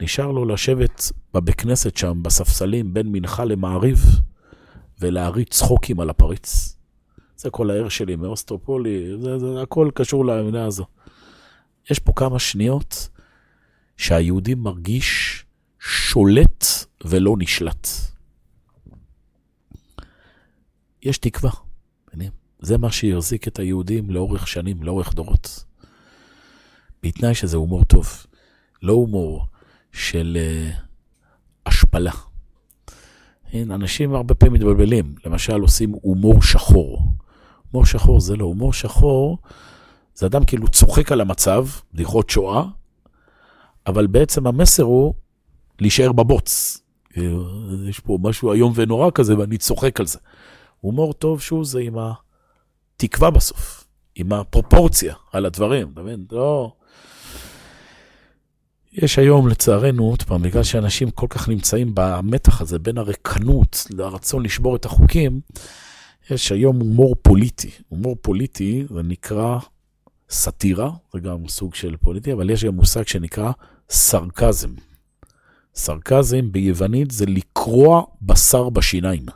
Speaker 1: נשאר לו לשבת בבית כנסת שם, בספסלים, בין מנחה למעריב, ולהריץ צחוקים על הפריץ. זה כל הער שלי מאוסטרופולי, זה, זה הכל קשור לאמונה הזו. יש פה כמה שניות שהיהודי מרגיש שולט ולא נשלט. יש תקווה, זה מה שיחזיק את היהודים לאורך שנים, לאורך דורות. בתנאי שזה הומור טוב, לא הומור של uh, השפלה. אין, אנשים הרבה פעמים מתבלבלים, למשל עושים הומור שחור. הומור שחור זה לא, הומור שחור זה אדם כאילו צוחק על המצב, בדיחות שואה, אבל בעצם המסר הוא להישאר בבוץ. יש פה משהו איום ונורא כזה ואני צוחק על זה. הומור טוב שהוא זה עם התקווה בסוף, עם הפרופורציה על הדברים, אתה מבין? לא... יש היום, לצערנו, עוד פעם, בגלל שאנשים כל כך נמצאים במתח הזה בין הרקנות לרצון לשבור את החוקים, יש היום הומור פוליטי. הומור פוליטי זה נקרא סאטירה, זה גם סוג של פוליטי, אבל יש גם מושג שנקרא סרקזם. סרקזם ביוונית זה לקרוע בשר בשיניים.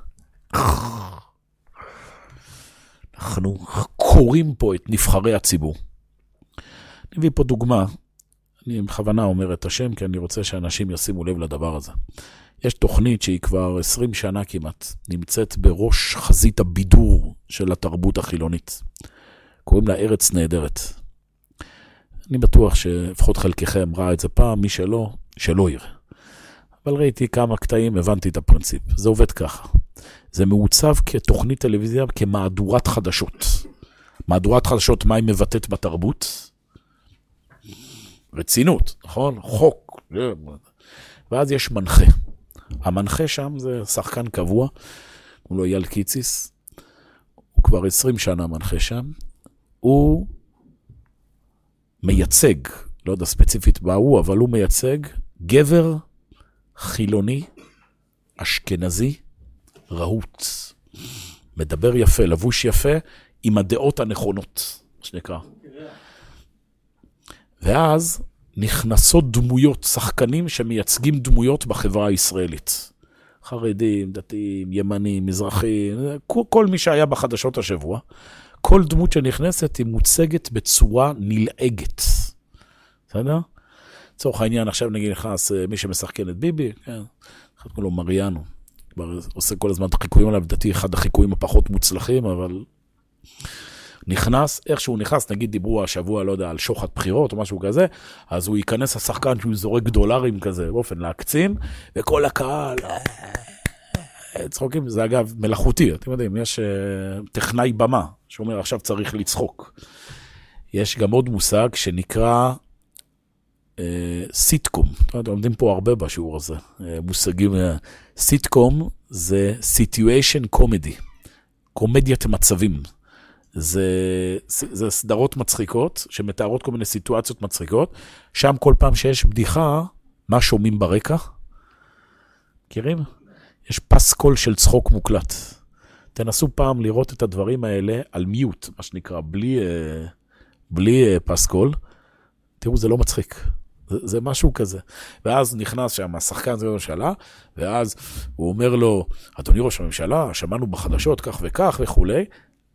Speaker 1: אנחנו קוראים פה את נבחרי הציבור. אני מביא פה דוגמה אני בכוונה אומר את השם, כי אני רוצה שאנשים ישימו לב לדבר הזה. יש תוכנית שהיא כבר 20 שנה כמעט, נמצאת בראש חזית הבידור של התרבות החילונית. קוראים לה ארץ נהדרת. אני בטוח שלפחות חלקכם ראה את זה פעם, מי שלא, שלא יראה. אבל ראיתי כמה קטעים, הבנתי את הפרינציפ. זה עובד ככה. זה מעוצב כתוכנית טלוויזיה, כמהדורת חדשות. מהדורת חדשות, מה היא מבטאת בתרבות? רצינות, נכון? חוק. ואז יש מנחה. המנחה שם זה שחקן קבוע, הוא לא אייל קיציס, הוא כבר 20 שנה מנחה שם. הוא מייצג, לא יודע ספציפית מה הוא, אבל הוא מייצג גבר חילוני, אשכנזי, רהוט. מדבר יפה, לבוש יפה, עם הדעות הנכונות, מה שנקרא. ואז נכנסות דמויות, שחקנים שמייצגים דמויות בחברה הישראלית. חרדים, דתיים, ימנים, מזרחים, כל, מי שהיה בחדשות השבוע. כל דמות שנכנסת היא מוצגת בצורה נלעגת. בסדר? לצורך העניין, עכשיו נגיד נכנס אה, מי שמשחקן את ביבי, כן, אחד קוראים לו מריאנו. כבר עושה כל הזמן את החיקויים עליו, לדעתי אחד החיקויים הפחות מוצלחים, אבל נכנס, איך שהוא נכנס, נגיד דיברו השבוע, לא יודע, על שוחד בחירות או משהו כזה, אז הוא ייכנס השחקן שהוא זורק דולרים כזה, באופן להקצין, וכל הקהל, אה, צחוקים, זה אגב מלאכותי, אתם יודעים, יש uh, טכנאי במה שאומר עכשיו צריך לצחוק. יש גם עוד מושג שנקרא uh, סיטקום, לומדים פה הרבה בשיעור הזה, אה, מושגים, אה, סיטקום זה situation comedy, קומדיית מצבים. זה, זה סדרות מצחיקות, שמתארות כל מיני סיטואציות מצחיקות. שם כל פעם שיש בדיחה, מה שומעים ברקע? מכירים? יש פסקול של צחוק מוקלט. תנסו פעם לראות את הדברים האלה על mute, מה שנקרא, בלי, אה, בלי אה, פסקול. תראו, זה לא מצחיק. זה, זה משהו כזה. ואז נכנס שם השחקן זה הממשלה, ואז הוא אומר לו, אדוני ראש הממשלה, שמענו בחדשות כך וכך וכולי.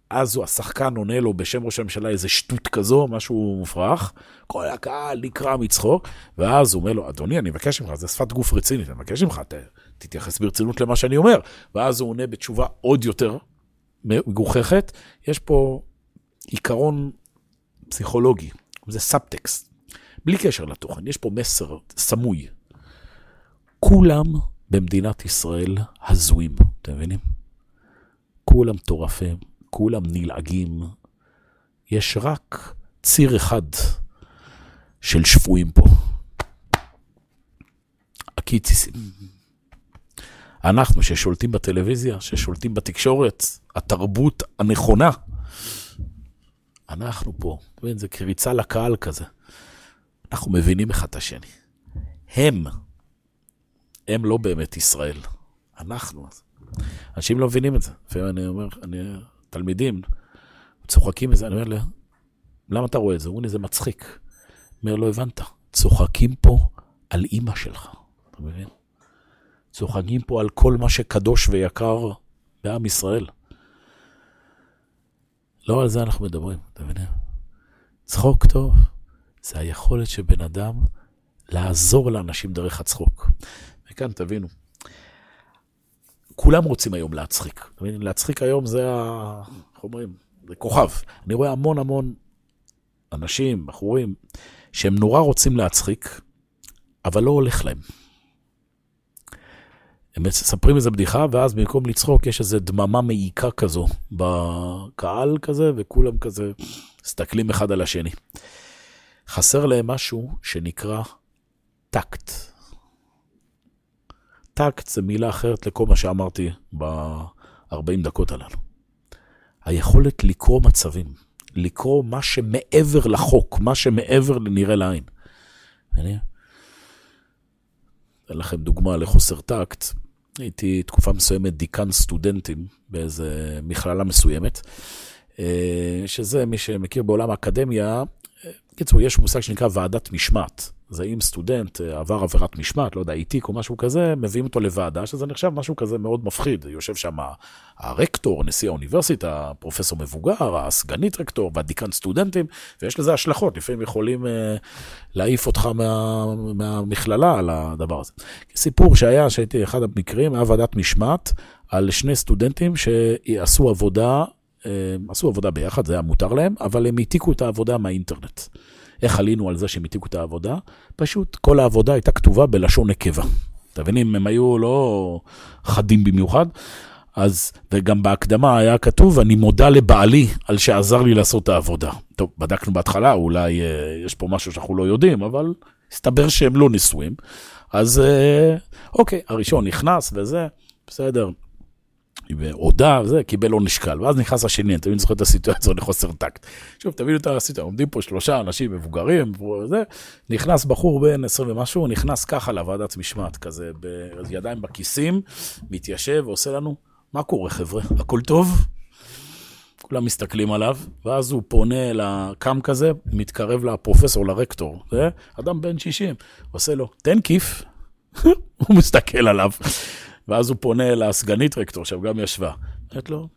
Speaker 1: אז השחקן עונה לו בשם ראש הממשלה איזה שטות כזו, משהו מופרך, כל הקהל נקרע מצחוק, ואז הוא אומר לו, אדוני, אני מבקש ממך, זה שפת גוף רצינית, אני מבקש ממך, ת, תתייחס ברצינות למה שאני אומר. ואז הוא עונה בתשובה עוד יותר מגוחכת. יש פה עיקרון פסיכולוגי, זה סאבטקסט. בלי קשר לתוכן, יש פה מסר סמוי. כולם במדינת ישראל הזויים, אתם מבינים? כולם מטורפים, כולם נלעגים. יש רק ציר אחד של שפויים פה. הקיציסים. אנחנו ששולטים בטלוויזיה, ששולטים בתקשורת, התרבות הנכונה, אנחנו פה, מבין, זה קריצה לקהל כזה. אנחנו מבינים אחד את השני. הם, הם לא באמת ישראל, אנחנו. אנשים לא מבינים את זה. לפעמים אני אומר, אני, תלמידים צוחקים מזה, אני אומר להם, למה אתה רואה את זה? הוא אומר לי, זה מצחיק. אומר, לא הבנת, צוחקים פה על אימא שלך, אתה מבין? צוחקים פה על כל מה שקדוש ויקר בעם ישראל. לא על זה אנחנו מדברים, אתה מבין? צחוק טוב. זה היכולת של בן אדם לעזור לאנשים דרך הצחוק. וכאן תבינו, כולם רוצים היום להצחיק. להצחיק היום זה ה... איך אומרים? זה כוכב. אני רואה המון המון אנשים, בחורים, שהם נורא רוצים להצחיק, אבל לא הולך להם. הם מספרים איזה בדיחה, ואז במקום לצחוק יש איזו דממה מעיקה כזו בקהל כזה, וכולם כזה מסתכלים אחד על השני. חסר להם משהו שנקרא טקט. טקט זה מילה אחרת לכל מה שאמרתי ב-40 דקות הללו. היכולת לקרוא מצבים, לקרוא מה שמעבר לחוק, מה שמעבר לנראה לעין. אני אתן לכם דוגמה לחוסר טקט. הייתי תקופה מסוימת דיקן סטודנטים באיזה מכללה מסוימת, אה, שזה, מי שמכיר בעולם האקדמיה, בקיצור, יש מושג שנקרא ועדת משמעת. זה אם סטודנט אה, עבר עבירת משמעת, לא יודע, איטיק או משהו כזה, מביאים אותו לוועדה, שזה נחשב משהו כזה מאוד מפחיד. יושב שם הרקטור, נשיא האוניברסיטה, פרופסור מבוגר, הסגנית רקטור והדיקן סטודנטים, ויש לזה השלכות, לפעמים יכולים אה, להעיף אותך מה, מהמכללה על הדבר הזה. סיפור שהיה, שהייתי אחד המקרים, היה ועדת משמעת על שני סטודנטים שעשו עבודה עשו עבודה ביחד, זה היה מותר להם, אבל הם העתיקו את העבודה מהאינטרנט. איך עלינו על זה שהם העתיקו את העבודה? פשוט כל העבודה הייתה כתובה בלשון נקבה. אתה מבין, אם הם היו לא חדים במיוחד, אז, וגם בהקדמה היה כתוב, אני מודה לבעלי על שעזר לי לעשות את העבודה. טוב, בדקנו בהתחלה, אולי אה, יש פה משהו שאנחנו לא יודעים, אבל הסתבר שהם לא נשואים. אז אה, אוקיי, הראשון נכנס וזה, בסדר, והודה, זה, קיבל עונש קל. ואז נכנס השני, אני תמיד זוכר את הסיטואציה לחוסר טקט. שוב, תבינו את הסיטואציה, עומדים פה שלושה אנשים מבוגרים, וזה, נכנס בחור בן 20 ומשהו, נכנס ככה לוועדת משמעת, כזה, בידיים בכיסים, מתיישב ועושה לנו, מה קורה חבר'ה, הכל טוב? כולם מסתכלים עליו, ואז הוא פונה לקם כזה, מתקרב לפרופסור, לרקטור, זה אדם בן 60, עושה לו, תן כיף. הוא מסתכל עליו. ואז הוא פונה לסגנית רקטור, שם גם ישבה. אומרת לו,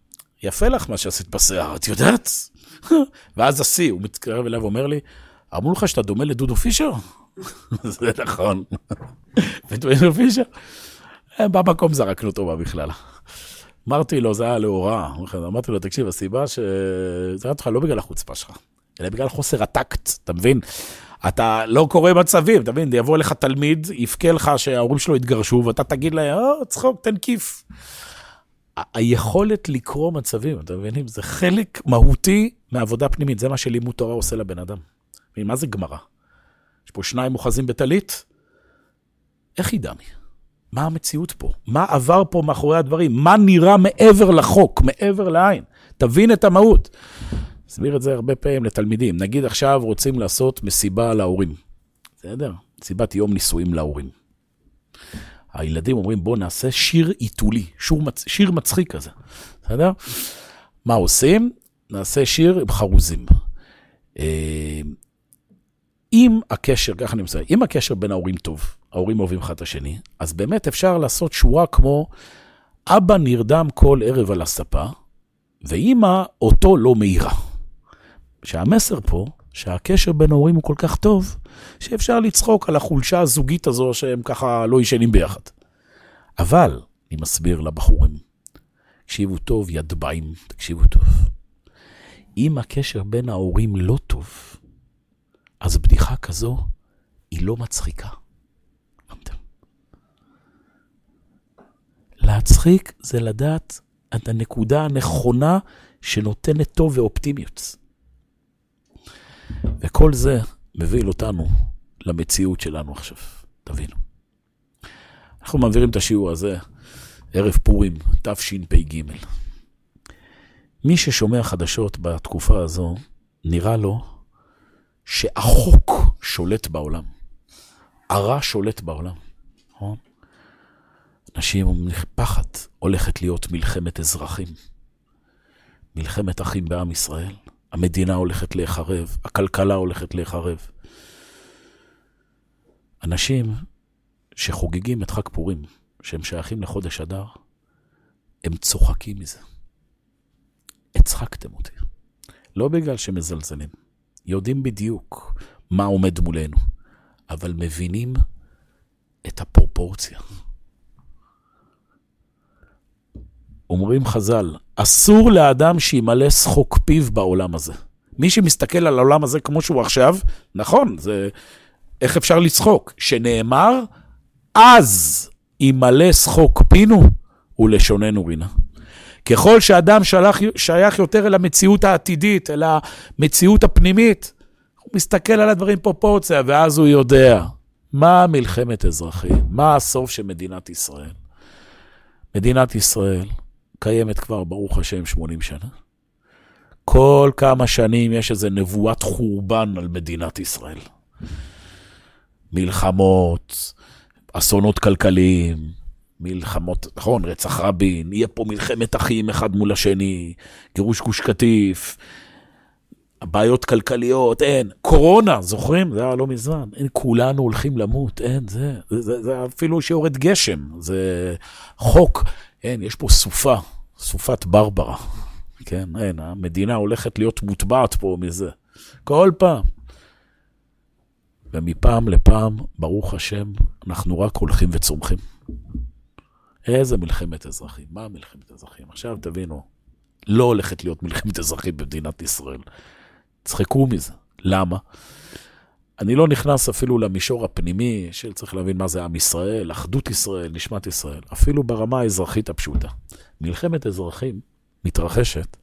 Speaker 1: יפה לך מה שעשית בשיער, את יודעת? ואז השיא, הוא מתקרב אליו ואומר לי, אמרו לך שאתה דומה לדודו פישר? זה נכון. ודודו פישר? אה, במקום זרקנו אותו במכללה. אמרתי לו, זה היה להוראה. אמרתי לו, תקשיב, הסיבה שזה היה אותך לא בגלל החוצפה שלך, אלא בגלל חוסר הטקט, אתה מבין? אתה לא קורא מצבים, אתה מבין? יבוא אליך תלמיד, יבכה לך שההורים שלו התגרשו, ואתה תגיד להם, או, צחוק, תן כיף. היכולת לקרוא מצבים, אתה מבין? זה חלק מהותי מעבודה פנימית, זה מה שלימוד תורה עושה לבן אדם. מה זה גמרא? יש פה שניים אוחזים בטלית? איך ידעני? מה המציאות פה? מה עבר פה מאחורי הדברים? מה נראה מעבר לחוק, מעבר לעין? תבין את המהות. אסביר את זה הרבה פעמים לתלמידים. נגיד עכשיו רוצים לעשות מסיבה להורים. בסדר? מסיבת יום נישואים להורים. הילדים אומרים, בואו נעשה שיר עיתולי, שיר, מצ... שיר מצחיק כזה. בסדר? מה עושים? נעשה שיר עם חרוזים. אה, אם הקשר, ככה אני מסיים, אם הקשר בין ההורים טוב, ההורים אוהבים אחד את השני, אז באמת אפשר לעשות שורה כמו, אבא נרדם כל ערב על הספה, ואימא אותו לא מאירה. שהמסר פה, שהקשר בין ההורים הוא כל כך טוב, שאפשר לצחוק על החולשה הזוגית הזו שהם ככה לא ישנים ביחד. אבל, אני מסביר לבחורים, תקשיבו טוב, ידבעים, תקשיבו טוב. אם הקשר בין ההורים לא טוב, אז בדיחה כזו היא לא מצחיקה. להצחיק זה לדעת את הנקודה הנכונה שנותנת טוב ואופטימיות. וכל זה מביא אותנו למציאות שלנו עכשיו, תבינו. אנחנו מעבירים את השיעור הזה ערב פורים, תשפ"ג. מי ששומע חדשות בתקופה הזו, נראה לו שהחוק שולט בעולם. הרע שולט בעולם, נכון? אנשים אומרים, פחד, הולכת להיות מלחמת אזרחים. מלחמת אחים בעם ישראל. המדינה הולכת להיחרב, הכלכלה הולכת להיחרב. אנשים שחוגגים את חג פורים, שהם שייכים לחודש אדר, הם צוחקים מזה. הצחקתם אותי. לא בגלל שמזלזלים, יודעים בדיוק מה עומד מולנו, אבל מבינים את הפרופורציה. אומרים חז"ל, אסור לאדם שימלא שחוק פיו בעולם הזה. מי שמסתכל על העולם הזה כמו שהוא עכשיו, נכון, זה... איך אפשר לצחוק? שנאמר, אז ימלא שחוק פינו ולשוננו רינה. ככל שאדם שלח, שייך יותר אל המציאות העתידית, אל המציאות הפנימית, הוא מסתכל על הדברים פרופורציה, ואז הוא יודע מה מלחמת אזרחים, מה הסוף של מדינת ישראל. מדינת ישראל קיימת כבר, ברוך השם, 80 שנה. כל כמה שנים יש איזו נבואת חורבן על מדינת ישראל. מלחמות, אסונות כלכליים, מלחמות, נכון, רצח רבין, יהיה פה מלחמת אחים אחד מול השני, גירוש גוש קטיף, בעיות כלכליות, אין. קורונה, זוכרים? זה היה לא מזמן. אין, כולנו הולכים למות, אין, זה, זה, זה, זה אפילו שיורד גשם, זה חוק. אין, יש פה סופה, סופת ברברה. כן, אין, המדינה הולכת להיות מוטבעת פה מזה. כל פעם. ומפעם לפעם, ברוך השם, אנחנו רק הולכים וצומחים. איזה מלחמת אזרחים? מה מלחמת אזרחים? עכשיו תבינו, לא הולכת להיות מלחמת אזרחים במדינת ישראל. צחקו מזה. למה? אני לא נכנס אפילו למישור הפנימי של צריך להבין מה זה עם ישראל, אחדות ישראל, נשמת ישראל, אפילו ברמה האזרחית הפשוטה. מלחמת אזרחים מתרחשת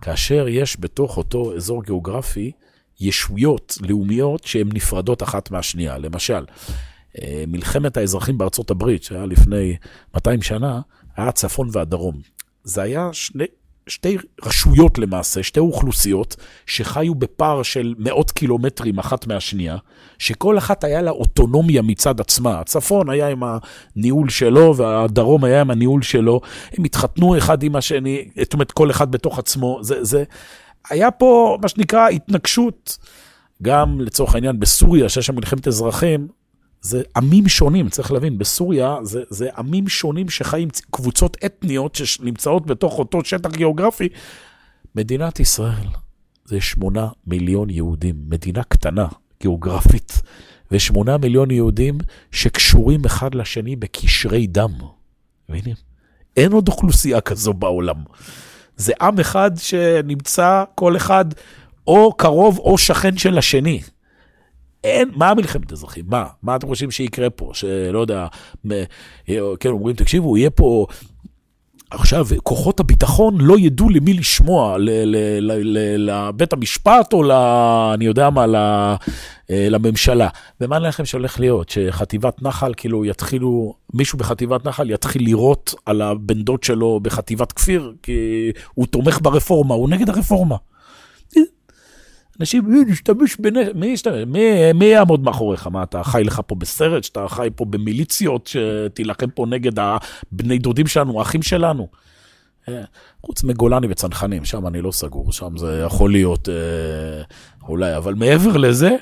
Speaker 1: כאשר יש בתוך אותו אזור גיאוגרפי ישויות לאומיות שהן נפרדות אחת מהשנייה. למשל, אה, מלחמת האזרחים בארצות הברית, שהיה לפני 200 שנה, היה הצפון והדרום. זה היה שני, שתי רשויות למעשה, שתי אוכלוסיות, שחיו בפער של מאות קילומטרים אחת מהשנייה, שכל אחת היה לה אוטונומיה מצד עצמה. הצפון היה עם הניהול שלו, והדרום היה עם הניהול שלו. הם התחתנו אחד עם השני, זאת אומרת, כל אחד בתוך עצמו. זה, זה... היה פה, מה שנקרא, התנגשות. גם לצורך העניין בסוריה, שיש שם מלחמת אזרחים, זה עמים שונים, צריך להבין, בסוריה זה, זה עמים שונים שחיים, קבוצות אתניות שנמצאות בתוך אותו שטח גיאוגרפי. מדינת ישראל זה שמונה מיליון יהודים, מדינה קטנה, גיאוגרפית, ושמונה מיליון יהודים שקשורים אחד לשני בקשרי דם. מבינים? אין עוד אוכלוסייה כזו בעולם. זה עם אחד שנמצא כל אחד או קרוב או שכן של השני. אין, מה מלחמת אזרחים? מה? מה אתם חושבים שיקרה פה? שלא יודע, כן, אומרים, תקשיבו, יהיה פה עכשיו, כוחות הביטחון לא ידעו למי לשמוע, לבית המשפט או ל... אני יודע מה, אה, לממשלה. ומה לכם שהולך להיות? שחטיבת נחל, כאילו יתחילו, מישהו בחטיבת נחל יתחיל לירות על הבן דוד שלו בחטיבת כפיר, כי הוא תומך ברפורמה, הוא נגד הרפורמה. אנשים, אה, נשתמש בנשק, מי ישתמש? מי, מי יעמוד מאחוריך? מה, אתה חי לך פה בסרט? שאתה חי פה במיליציות, שתילחם פה נגד הבני דודים שלנו, האחים שלנו? אה, חוץ מגולני וצנחנים, שם אני לא סגור, שם זה יכול להיות אה, אולי, אבל מעבר לזה,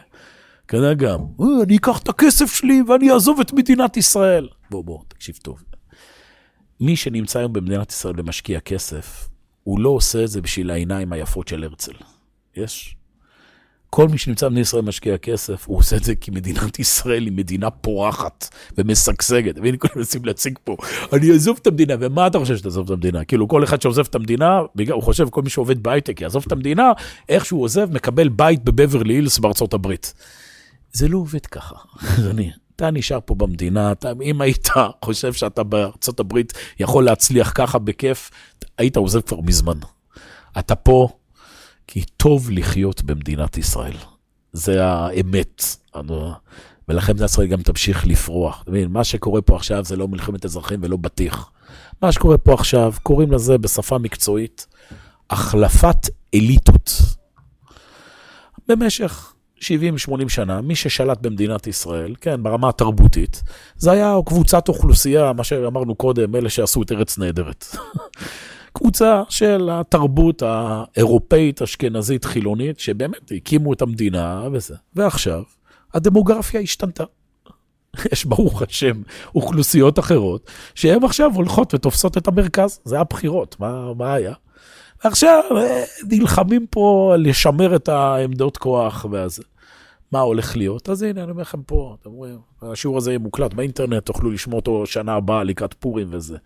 Speaker 1: כנראה גם, אה, אני אקח את הכסף שלי ואני אעזוב את מדינת ישראל. בוא, בוא, תקשיב טוב. מי שנמצא היום במדינת ישראל ומשקיע כסף, הוא לא עושה את זה בשביל העיניים היפות של הרצל. יש? כל מי שנמצא במדינת ישראל משקיע כסף, הוא עושה את זה כי מדינת ישראל היא מדינה פורחת ומשגשגת. והנה כולם מנסים להציג פה, אני אעזוב את המדינה, ומה אתה חושב שתעזוב את המדינה? כאילו כל אחד שעוזב את המדינה, הוא חושב כל מי שעובד בהייטק יעזוב את המדינה, איך שהוא עוזב, מקבל בית בבברלי הילס בארצות הברית. זה לא עובד ככה, אדוני. אתה נשאר פה במדינה, אתה, אם היית חושב שאתה בארצות הברית יכול להצליח ככה בכיף, היית עוזב כבר מזמן. אתה פה כי טוב לחיות במדינת ישראל. זה האמת. ולכן מדינת ישראל גם תמשיך לפרוח. אתה מה שקורה פה עכשיו זה לא מלחמת אזרחים ולא בטיח. מה שקורה פה עכשיו, קוראים לזה בשפה מקצועית, החלפת אליטות. במשך 70-80 שנה, מי ששלט במדינת ישראל, כן, ברמה התרבותית, זה היה קבוצת אוכלוסייה, מה שאמרנו קודם, אלה שעשו את ארץ נהדרת. קבוצה של התרבות האירופאית, אשכנזית, חילונית, שבאמת הקימו את המדינה וזה. ועכשיו, הדמוגרפיה השתנתה. יש ברוך השם אוכלוסיות אחרות, שהן עכשיו הולכות ותופסות את המרכז, זה הבחירות, מה, מה היה? ועכשיו אה, נלחמים פה לשמר את העמדות כוח ואז מה הולך להיות? אז הנה, אני אומר לכם פה, אתם רואים, השיעור הזה יהיה מוקלט באינטרנט, תוכלו לשמוע אותו שנה הבאה לקראת פורים וזה.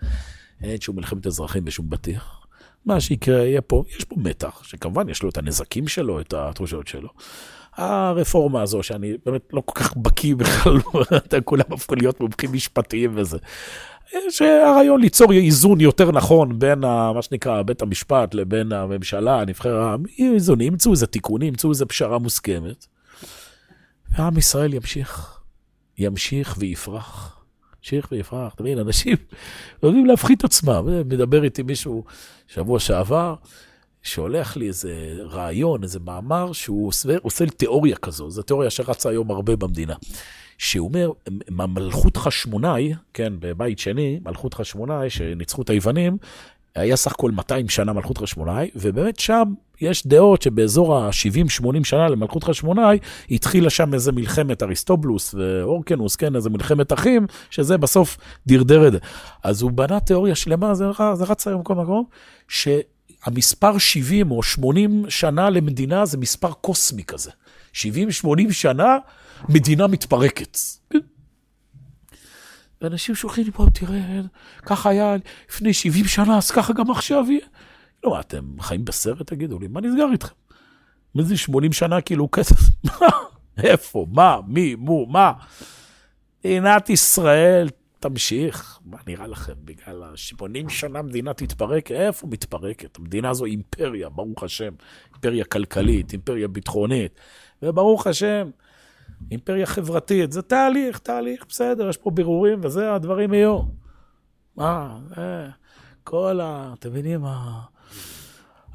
Speaker 1: אין שום מלחמת אזרחים ושום בטיח. מה שיקרה יהיה פה, יש פה מתח, שכמובן יש לו את הנזקים שלו, את התחושות שלו. הרפורמה הזו, שאני באמת לא כל כך בקיא בכלל, כולם הפכו להיות מומחים משפטיים וזה. שהרעיון ליצור איזון יותר נכון בין ה, מה שנקרא בית המשפט לבין הממשלה, הנבחרה, איזון, ימצאו איזה תיקונים, ימצאו איזה פשרה מוסכמת. ועם ישראל ימשיך, ימשיך ויפרח. ימשיך ויפרח. אתה מבין, אנשים יודעים להפחית עצמם. מדבר איתי מישהו שבוע שעבר, שהולך לי איזה רעיון, איזה מאמר, שהוא עושה, עושה תיאוריה כזו, זו תיאוריה שרצה היום הרבה במדינה. שהוא אומר, מלכות חשמונאי, כן, בבית שני, מלכות חשמונאי, שניצחו את היוונים, היה סך הכל 200 שנה מלכות חשמונאי, ובאמת שם יש דעות שבאזור ה-70-80 שנה למלכות חשמונאי, התחילה שם איזה מלחמת אריסטובלוס ואורקנוס, כן, איזה מלחמת אחים, שזה בסוף דרדר את זה. אז הוא בנה תיאוריה שלמה, זה, זה רץ היום בכל מקום, שהמספר 70 או 80 שנה למדינה זה מספר קוסמי כזה. 70-80 שנה, מדינה מתפרקת. ואנשים שולחים לי פה, תראה, ככה היה לפני 70 שנה, אז ככה גם עכשיו יהיה. לא, אתם חיים בסרט, תגידו לי, מה נסגר איתכם? מה זה 80 שנה כאילו כסף? מה? איפה? מה? מי? מו? מה? מדינת ישראל תמשיך. מה נראה לכם? בגלל ה-80 שנה מדינה תתפרק? איפה מתפרקת? המדינה הזו אימפריה, ברוך השם. אימפריה כלכלית, אימפריה ביטחונית. וברוך השם, אימפריה חברתית. זה תהליך, תהליך, בסדר, יש פה בירורים וזה, הדברים יהיו. מה? אה, כל ה... אתם מבינים?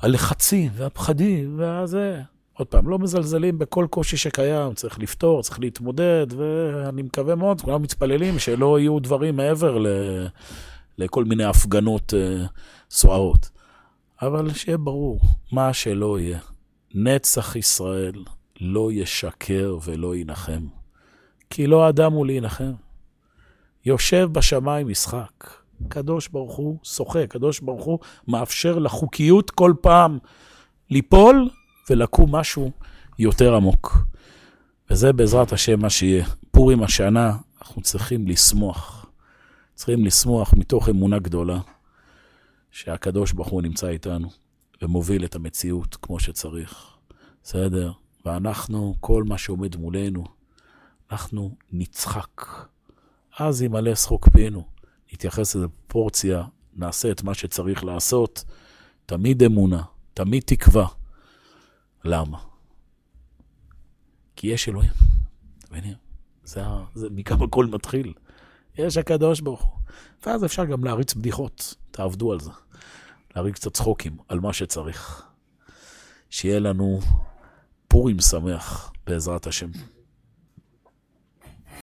Speaker 1: הלחצים והפחדים והזה. עוד פעם, לא מזלזלים בכל קושי שקיים, צריך לפתור, צריך להתמודד, ואני מקווה מאוד, כולם מתפללים שלא יהיו דברים מעבר ל... לכל מיני הפגנות uh, סוערות. אבל שיהיה ברור, מה שלא יהיה, נצח ישראל לא ישקר ולא ינחם. כי לא אדם הוא להנחם. יושב בשמיים משחק. קדוש ברוך הוא שוחה, קדוש ברוך הוא מאפשר לחוקיות כל פעם ליפול ולקום משהו יותר עמוק. וזה בעזרת השם מה שיהיה. פורים השנה, אנחנו צריכים לשמוח. צריכים לשמוח מתוך אמונה גדולה שהקדוש ברוך הוא נמצא איתנו ומוביל את המציאות כמו שצריך. בסדר? ואנחנו, כל מה שעומד מולנו, אנחנו נצחק. אז ימלא שחוק פינו. נתייחס לזה בפורציה נעשה את מה שצריך לעשות. תמיד אמונה, תמיד תקווה. למה? כי יש אלוהים. מבינים? זה, זה מכמה הכל מתחיל. יש הקדוש ברוך הוא. ואז אפשר גם להריץ בדיחות, תעבדו על זה. להריץ קצת צחוקים על מה שצריך. שיהיה לנו פורים שמח, בעזרת השם.